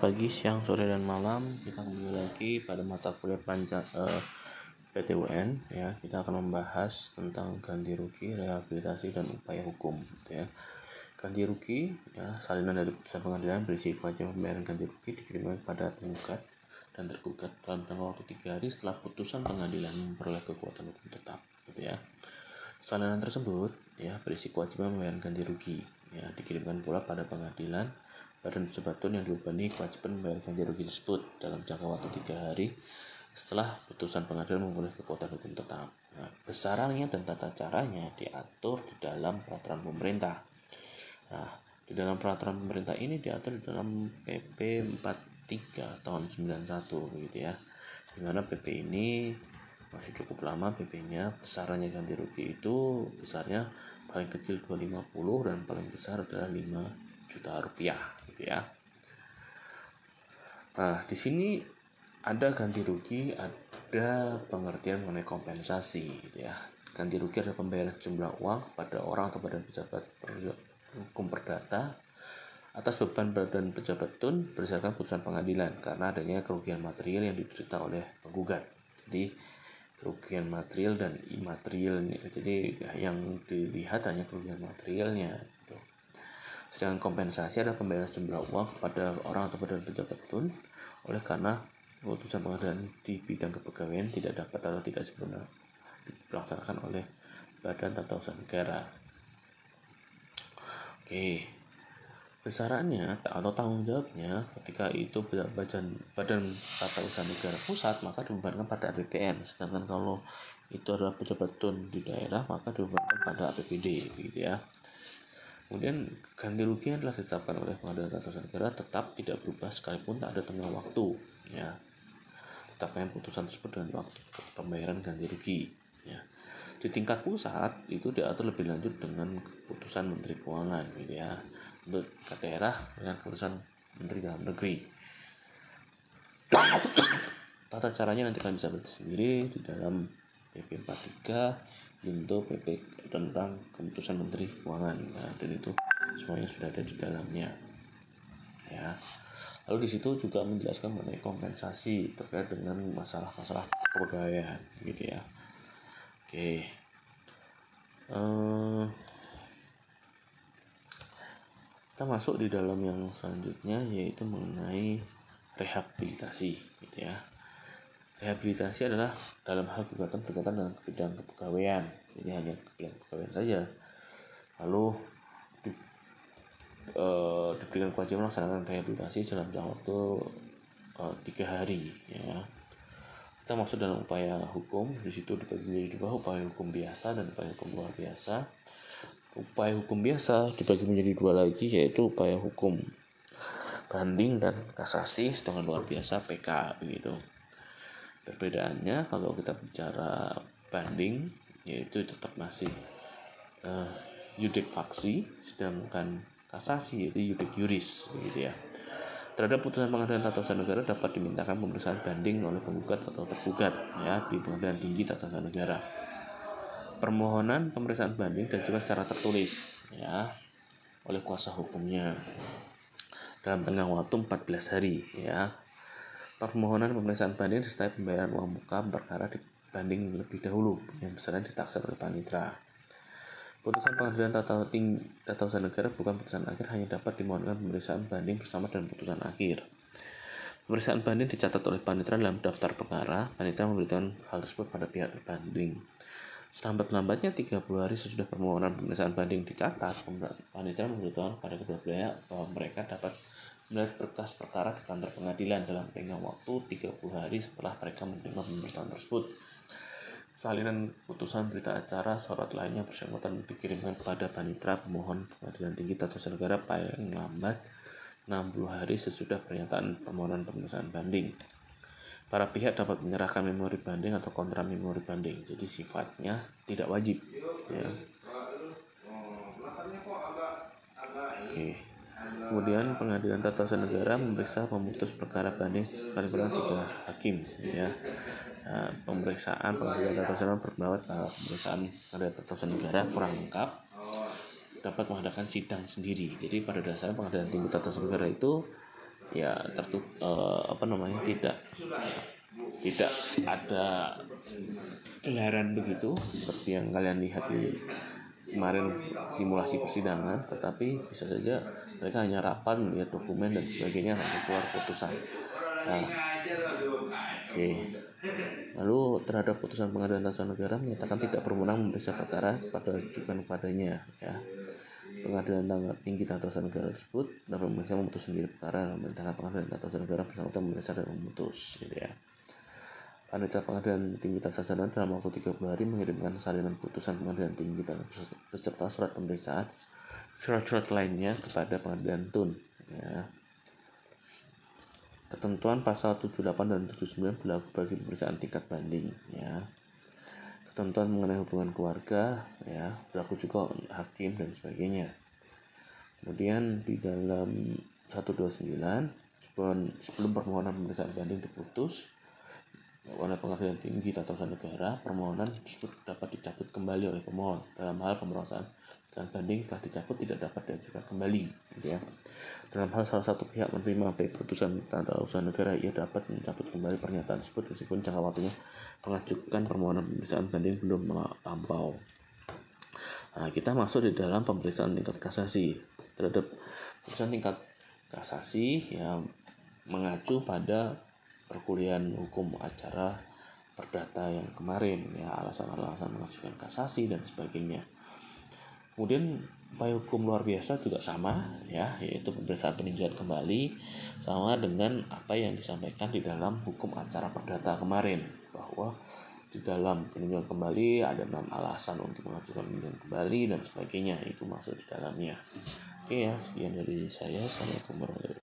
pagi, siang, sore, dan malam kita kembali lagi pada mata kuliah panjang eh, PTUN ya. Kita akan membahas tentang ganti rugi, rehabilitasi, dan upaya hukum gitu ya. Ganti rugi ya salinan dari putusan pengadilan berisi kewajiban pembayaran ganti rugi dikirimkan kepada penggugat dan tergugat dalam tanggal waktu tiga hari setelah putusan pengadilan memperoleh kekuatan hukum tetap gitu ya. Salinan tersebut ya berisi kewajiban pembayaran ganti rugi ya dikirimkan pula pada pengadilan Badan Sebatun yang dibebani kewajiban membayar ganti rugi tersebut dalam jangka waktu tiga hari setelah putusan pengadilan memperoleh kekuatan hukum tetap. Nah, besarannya dan tata caranya diatur di dalam peraturan pemerintah. Nah, di dalam peraturan pemerintah ini diatur di dalam PP 43 tahun 91 begitu ya. Di mana PP ini masih cukup lama PP-nya besarannya ganti rugi itu besarnya paling kecil 250 dan paling besar adalah 5 juta rupiah gitu ya. Nah, di sini ada ganti rugi, ada pengertian mengenai kompensasi gitu ya. Ganti rugi adalah pembayaran jumlah uang pada orang atau badan pejabat hukum perdata atas beban badan pejabat tun berdasarkan putusan pengadilan karena adanya kerugian material yang diderita oleh penggugat. Jadi kerugian material dan imaterialnya. Jadi yang dilihat hanya kerugian materialnya Sedangkan kompensasi adalah pembayaran jumlah uang kepada orang atau badan pejabat tun oleh karena keputusan pengadilan di bidang kepegawaian tidak dapat atau tidak sempurna dilaksanakan oleh badan tata usaha negara. Oke, besarannya atau tanggung jawabnya ketika itu badan badan tata usaha negara pusat maka dibebankan pada APBN sedangkan kalau itu adalah pejabat tun di daerah maka dibebankan pada APBD gitu ya Kemudian ganti rugi yang telah ditetapkan oleh pengadilan tata usaha negara tetap tidak berubah sekalipun tak ada tengah waktu. Ya, tetapnya putusan tersebut dengan waktu pembayaran ganti rugi. Ya. Di tingkat pusat itu diatur lebih lanjut dengan keputusan Menteri Keuangan, gitu ya. Untuk ke daerah dengan keputusan Menteri Dalam Negeri. Tata caranya nanti kalian bisa baca sendiri di dalam PP 43 Junto PP tentang keputusan Menteri Keuangan nah, dan itu semuanya sudah ada di dalamnya ya lalu di situ juga menjelaskan mengenai kompensasi terkait dengan masalah-masalah kepegawaian gitu ya oke uh, kita masuk di dalam yang selanjutnya yaitu mengenai rehabilitasi gitu ya Rehabilitasi adalah dalam hal gugatan berkaitan dengan bidang kepegawaian. Ini hanya bidang kepegawaian saja. Lalu di, e, diberikan kewajiban melaksanakan rehabilitasi dalam jangka waktu e, tiga hari. Ya. Kita masuk dalam upaya hukum. Di situ dibagi menjadi dua upaya hukum biasa dan upaya hukum luar biasa. Upaya hukum biasa dibagi menjadi dua lagi yaitu upaya hukum banding dan kasasi sedangkan luar biasa PK begitu. Perbedaannya kalau kita bicara banding yaitu tetap masih uh, yudek faksi sedangkan kasasi yaitu yudek yuris begitu ya. Terhadap putusan pengadilan tata usaha negara dapat dimintakan pemeriksaan banding oleh penggugat atau tergugat ya di pengadilan tinggi tata usaha negara. Permohonan pemeriksaan banding dan juga secara tertulis ya oleh kuasa hukumnya dalam tengah waktu 14 hari ya permohonan pemeriksaan banding disertai pembayaran uang muka perkara dibanding lebih dahulu yang besarnya ditaksir oleh panitra. Putusan pengadilan tata, ting, tata usaha negara bukan putusan akhir hanya dapat dimohonkan pemeriksaan banding bersama dengan putusan akhir. Pemeriksaan banding dicatat oleh panitra dalam daftar perkara. Panitra memberitahukan hal tersebut pada pihak berbanding. Selambat-lambatnya 30 hari sesudah permohonan pemeriksaan banding dicatat, panitra memberitahukan pada kedua pihak bahwa mereka dapat melihat berkas perkara ke kantor pengadilan dalam tengah waktu 30 hari setelah mereka menerima pemberitahuan tersebut. Salinan putusan berita acara sorot lainnya bersangkutan dikirimkan kepada panitra pemohon pengadilan tinggi tata negara paling lambat 60 hari sesudah pernyataan permohonan pemeriksaan banding. Para pihak dapat menyerahkan memori banding atau kontra memori banding, jadi sifatnya tidak wajib. Ya. Oke. Okay. Kemudian pengadilan tata usaha negara memeriksa memutus perkara banding paling tiga hakim ya. Nah, pemeriksaan pengadilan tata usaha bahwa pemeriksaan pengadilan tata usaha negara kurang lengkap dapat mengadakan sidang sendiri. Jadi pada dasarnya pengadilan tinggi tata usaha negara itu ya tertutup uh, apa namanya tidak tidak ada gelaran begitu seperti yang kalian lihat di kemarin simulasi persidangan tetapi bisa saja mereka hanya rapat melihat dokumen dan sebagainya langsung keluar putusan. Nah, oke. Okay. lalu terhadap putusan pengadilan tata negara menyatakan tidak berwenang memeriksa perkara pada rujukan kepadanya ya. Pengadilan tinggi tata negara tersebut dapat memeriksa memutus sendiri perkara dan pengadilan tata usaha negara bersama memeriksa dan memutus gitu ya Panitia Pengadilan Tinggi Usaha dalam waktu 30 hari mengirimkan salinan putusan Pengadilan Tinggi beserta surat pemeriksaan surat-surat lainnya kepada Pengadilan Tun. Ya. Ketentuan pasal 78 dan 79 berlaku bagi pemeriksaan tingkat banding. Ya. Ketentuan mengenai hubungan keluarga ya berlaku juga hakim dan sebagainya. Kemudian di dalam 129 sebelum permohonan pemeriksaan banding diputus oleh pengadilan tinggi tata usaha negara, permohonan tersebut dapat dicabut kembali oleh pemohon. Dalam hal pemeriksaan dan banding telah dicabut tidak dapat diajukan kembali. Gitu ya. Dalam hal salah satu pihak menerima keputusan tata usaha negara, ia dapat mencabut kembali pernyataan tersebut meskipun jangka waktunya mengajukan permohonan pemeriksaan banding belum melampau. Nah, kita masuk di dalam pemeriksaan tingkat kasasi terhadap putusan tingkat kasasi yang mengacu pada perkuliahan hukum acara perdata yang kemarin ya alasan-alasan mengajukan kasasi dan sebagainya. Kemudian upaya hukum luar biasa juga sama ya yaitu pemeriksaan peninjauan kembali sama dengan apa yang disampaikan di dalam hukum acara perdata kemarin bahwa di dalam peninjauan kembali ada enam alasan untuk mengajukan peninjauan kembali dan sebagainya itu masuk di dalamnya. Oke ya sekian dari saya. Assalamualaikum warahmatullahi